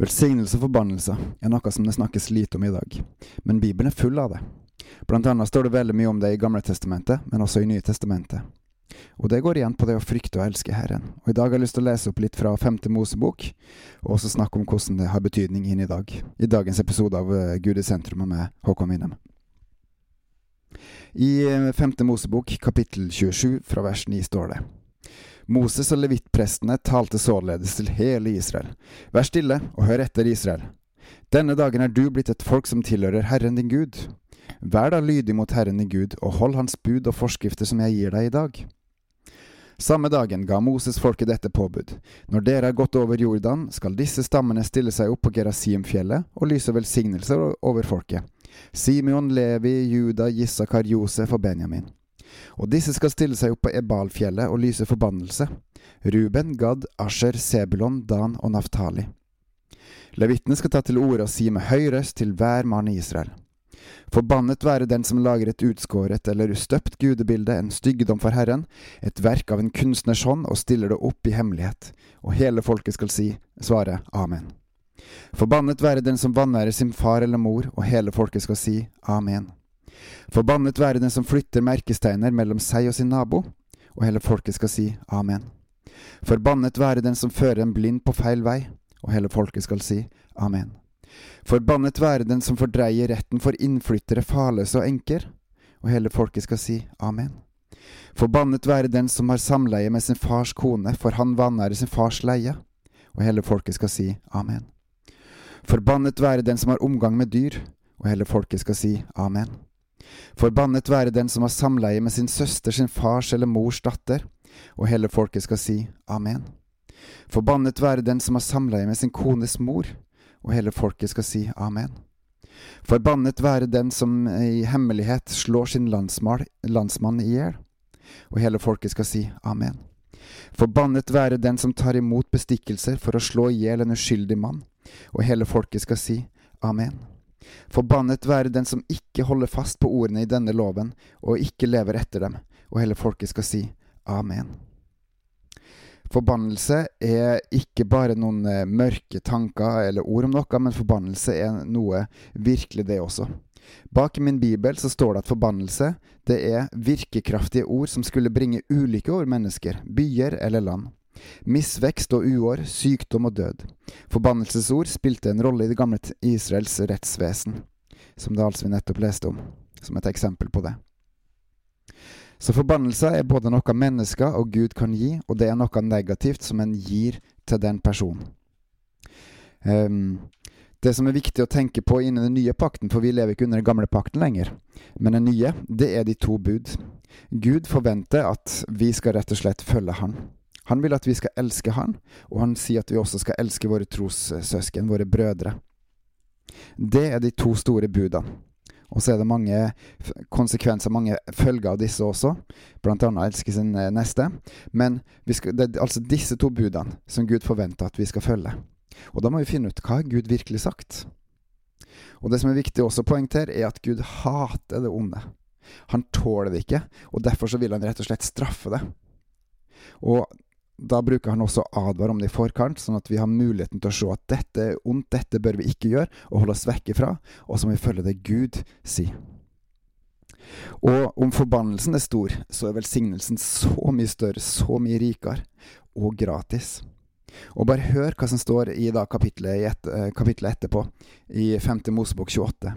Velsignelse og forbannelse er noe som det snakkes lite om i dag, men Bibelen er full av det. Blant annet står det veldig mye om det i Gamle testamentet, men også i Nye testamentet. Og det går igjen på det å frykte og elske Herren. Og I dag har jeg lyst til å lese opp litt fra Femte Mosebok, og også snakke om hvordan det har betydning inn i dag. I dagens episode av eh, Gud i sentrum med Håkon Winnem. I eh, Femte Mosebok kapittel 27 fra vers 9 står det Moses og levittprestene talte således til hele Israel. Vær stille og hør etter, Israel. Denne dagen er du blitt et folk som tilhører Herren din Gud. Vær da lydig mot Herren din Gud, og hold Hans bud og forskrifter som jeg gir deg i dag. Samme dagen ga Moses folket dette påbud. Når dere har gått over Jordan, skal disse stammene stille seg opp på Gerasimfjellet og lyse velsignelser over folket. Simeon, Levi, Juda, Jissakar, Josef og Benjamin. Og disse skal stille seg opp på Ebalfjellet og lyse forbannelse. Ruben, Gad, Asher, Sebulon, Dan og Naftali. Levitene skal ta til orde og si med høy røst til hver mann i Israel. Forbannet være den som lager et utskåret eller støpt gudebilde, en styggedom for Herren, et verk av en kunstners hånd, og stiller det opp i hemmelighet. Og hele folket skal si, svare Amen. Forbannet være den som vanærer sin far eller mor, og hele folket skal si Amen. Forbannet være den som flytter merkesteiner mellom seg og sin nabo, og hele folket skal si amen. Forbannet være den som fører en blind på feil vei, og hele folket skal si amen. Forbannet være den som fordreier retten for innflyttere, farløse og enker, og hele folket skal si amen. Forbannet være den som har samleie med sin fars kone, for han vanærer sin fars leie, og hele folket skal si amen. Forbannet være den som har omgang med dyr, og hele folket skal si amen. Forbannet være den som har samleie med sin søster, sin fars eller mors datter, og hele folket skal si amen. Forbannet være den som har samleie med sin kones mor, og hele folket skal si amen. Forbannet være den som i hemmelighet slår sin landsmann i hjel, og hele folket skal si amen. Forbannet være den som tar imot bestikkelser for å slå i hjel en uskyldig mann, og hele folket skal si amen. Forbannet være den som ikke holder fast på ordene i denne loven, og ikke lever etter dem, og hele folket skal si amen. Forbannelse er ikke bare noen eh, mørke tanker eller ord om noe, men forbannelse er noe virkelig, det også. Bak i min bibel så står det at forbannelse det er virkekraftige ord som skulle bringe ulykke over mennesker, byer eller land. Misvekst og uår, sykdom og død. Forbannelsesord spilte en rolle i det gamle Israels rettsvesen, som det altså vi nettopp leste om, som et eksempel på det. Så forbannelser er både noe mennesker og Gud kan gi, og det er noe negativt som en gir til den personen. Um, det som er viktig å tenke på innen den nye pakten, for vi lever ikke under den gamle pakten lenger, men den nye, det er de to bud. Gud forventer at vi skal rett og slett følge Han. Han vil at vi skal elske Han, og han sier at vi også skal elske våre trossøsken, våre brødre. Det er de to store budene. Og så er det mange konsekvenser, mange følger av disse også, blant annet elske sin eh, neste. Men skal, det er altså disse to budene som Gud forventer at vi skal følge. Og da må vi finne ut hva Gud virkelig sagt. Og det som er viktig også å poengtere, er at Gud hater det onde. Han tåler det ikke, og derfor så vil han rett og slett straffe det. Og da bruker han også å advare om det i forkant, sånn at vi har muligheten til å se at dette er ondt, dette bør vi ikke gjøre, og holde oss vekk ifra, og så må vi følge det Gud sier. Og om forbannelsen er stor, så er velsignelsen så mye større, så mye rikere, og gratis. Og bare hør hva som står i da kapittelet, et, kapitlet kapittelet etterpå, i 5. Mosebok 28.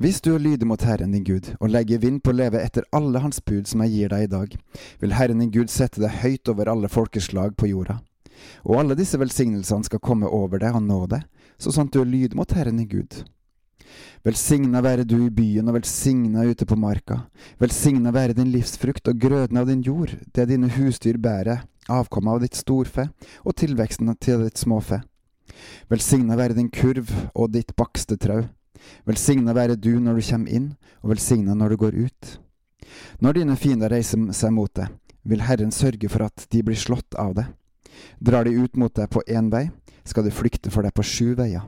Hvis du er lydig mot Herren din Gud, og legger vind på å leve etter alle Hans bud som jeg gir deg i dag, vil Herren din Gud sette deg høyt over alle folkeslag på jorda. Og alle disse velsignelsene skal komme over deg og nå deg, så sant du er lydig mot Herren din Gud. Velsigna være du i byen og velsigna ute på marka. Velsigna være din livsfrukt og grøden av din jord, det dine husdyr bærer, avkommet av ditt storfe og tilveksten til ditt småfe. Velsigna være din kurv og ditt bakste trau. Velsigna være du når du kommer inn, og velsigna når du går ut. Når dine fiender reiser seg mot deg, vil Herren sørge for at de blir slått av deg. Drar de ut mot deg på én vei, skal de flykte for deg på sju veier.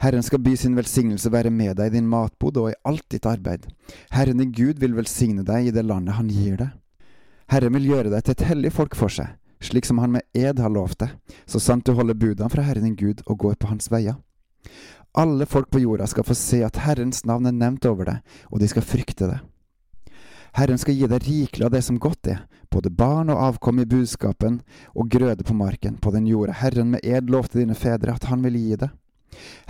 Herren skal by sin velsignelse være med deg i din matbod og i alt ditt arbeid. Herren din Gud vil velsigne deg i det landet han gir deg. Herren vil gjøre deg til et hellig folk for seg, slik som han med ed har lovt deg, så sant du holder budene fra Herren din Gud og går på hans veier. Alle folk på jorda skal få se at Herrens navn er nevnt over deg, og de skal frykte det. Herren skal gi deg rikelig av det som godt er, både barn og avkom i budskapen og grøde på marken, på den jorda Herren med ed lovte dine fedre at han ville gi deg.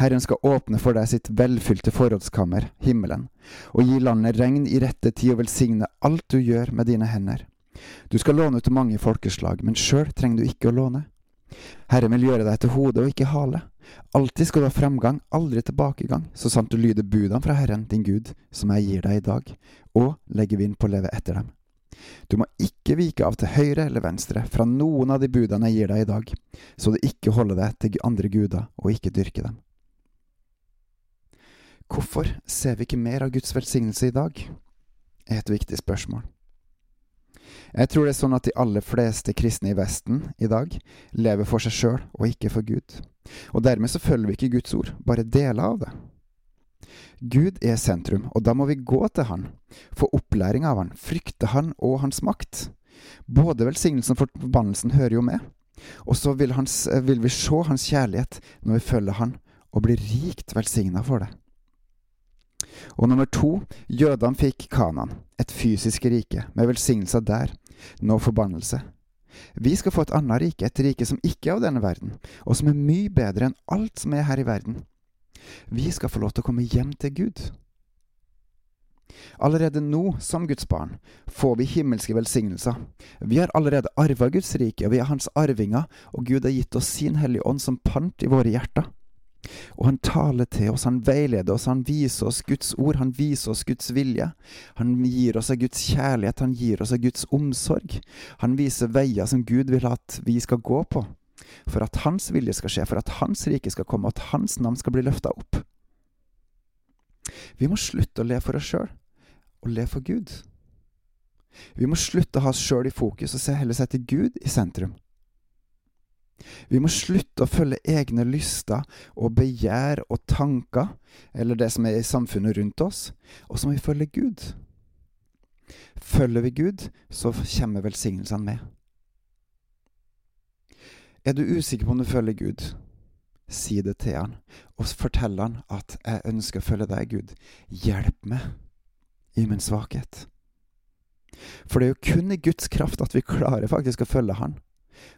Herren skal åpne for deg sitt velfylte forrådskammer, himmelen, og gi landet regn i rette tid og velsigne alt du gjør med dine hender. Du skal låne ut til mange folkeslag, men sjøl trenger du ikke å låne. Herren vil gjøre deg til hode og ikke hale. Alltid skal du ha fremgang, aldri tilbakegang, så sant du lyder budene fra Herren din Gud, som jeg gir deg i dag, og legger vind på å leve etter dem. Du må ikke vike av til høyre eller venstre fra noen av de budene jeg gir deg i dag, så du ikke holder deg til andre guder og ikke dyrker dem. Hvorfor ser vi ikke mer av Guds velsignelse i dag? er et viktig spørsmål. Jeg tror det er sånn at de aller fleste kristne i Vesten i dag lever for seg sjøl og ikke for Gud. Og dermed så følger vi ikke Guds ord, bare deler av det. Gud er sentrum, og da må vi gå til Han, få opplæring av Han, frykte Han og Hans makt. Både velsignelsen og forbannelsen hører jo med, og så vil, hans, vil vi se Hans kjærlighet når vi følger Han, og blir rikt velsigna for det. Og nummer to, jødene fikk Kanan, et fysisk rike, med velsignelser der, nå forbannelse. Vi skal få et annet rike, et rike som ikke er av denne verden, og som er mye bedre enn alt som er her i verden. Vi skal få lov til å komme hjem til Gud. Allerede nå, som Guds barn, får vi himmelske velsignelser. Vi har allerede arva Guds rike, og vi er hans arvinger, og Gud har gitt oss sin Hellige Ånd som pant i våre hjerter. Og han taler til oss, han veileder oss, han viser oss Guds ord, han viser oss Guds vilje. Han gir oss av Guds kjærlighet, han gir oss av Guds omsorg. Han viser veier som Gud vil at vi skal gå på, for at Hans vilje skal skje, for at Hans rike skal komme, og at Hans navn skal bli løfta opp. Vi må slutte å leve for oss sjøl, og leve for Gud. Vi må slutte å ha oss sjøl i fokus og heller sette Gud i sentrum. Vi må slutte å følge egne lyster og begjær og tanker, eller det som er i samfunnet rundt oss, og så må vi følge Gud. Følger vi Gud, så kommer velsignelsene med. Er du usikker på om du følger Gud, si det til han, og fortell han at 'jeg ønsker å følge deg, Gud'. Hjelp meg i min svakhet. For det er jo kun i Guds kraft at vi klarer faktisk å følge Han.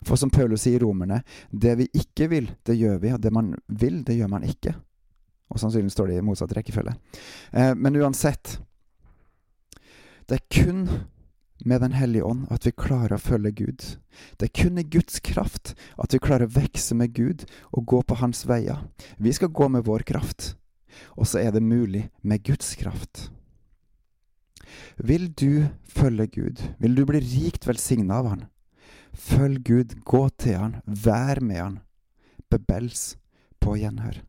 For som Paulus sier i Romerne, det vi ikke vil, det gjør vi, og det man vil, det gjør man ikke. Og sannsynligvis står det i motsatt rekkefølge. Eh, men uansett Det er kun med Den hellige ånd at vi klarer å følge Gud. Det er kun i Guds kraft at vi klarer å vokse med Gud og gå på Hans veier. Vi skal gå med vår kraft, og så er det mulig med Guds kraft. Vil du følge Gud? Vil du bli rikt velsigna av Han? Følg Gud, gå til Han, vær med Han. Bebels på gjenhør.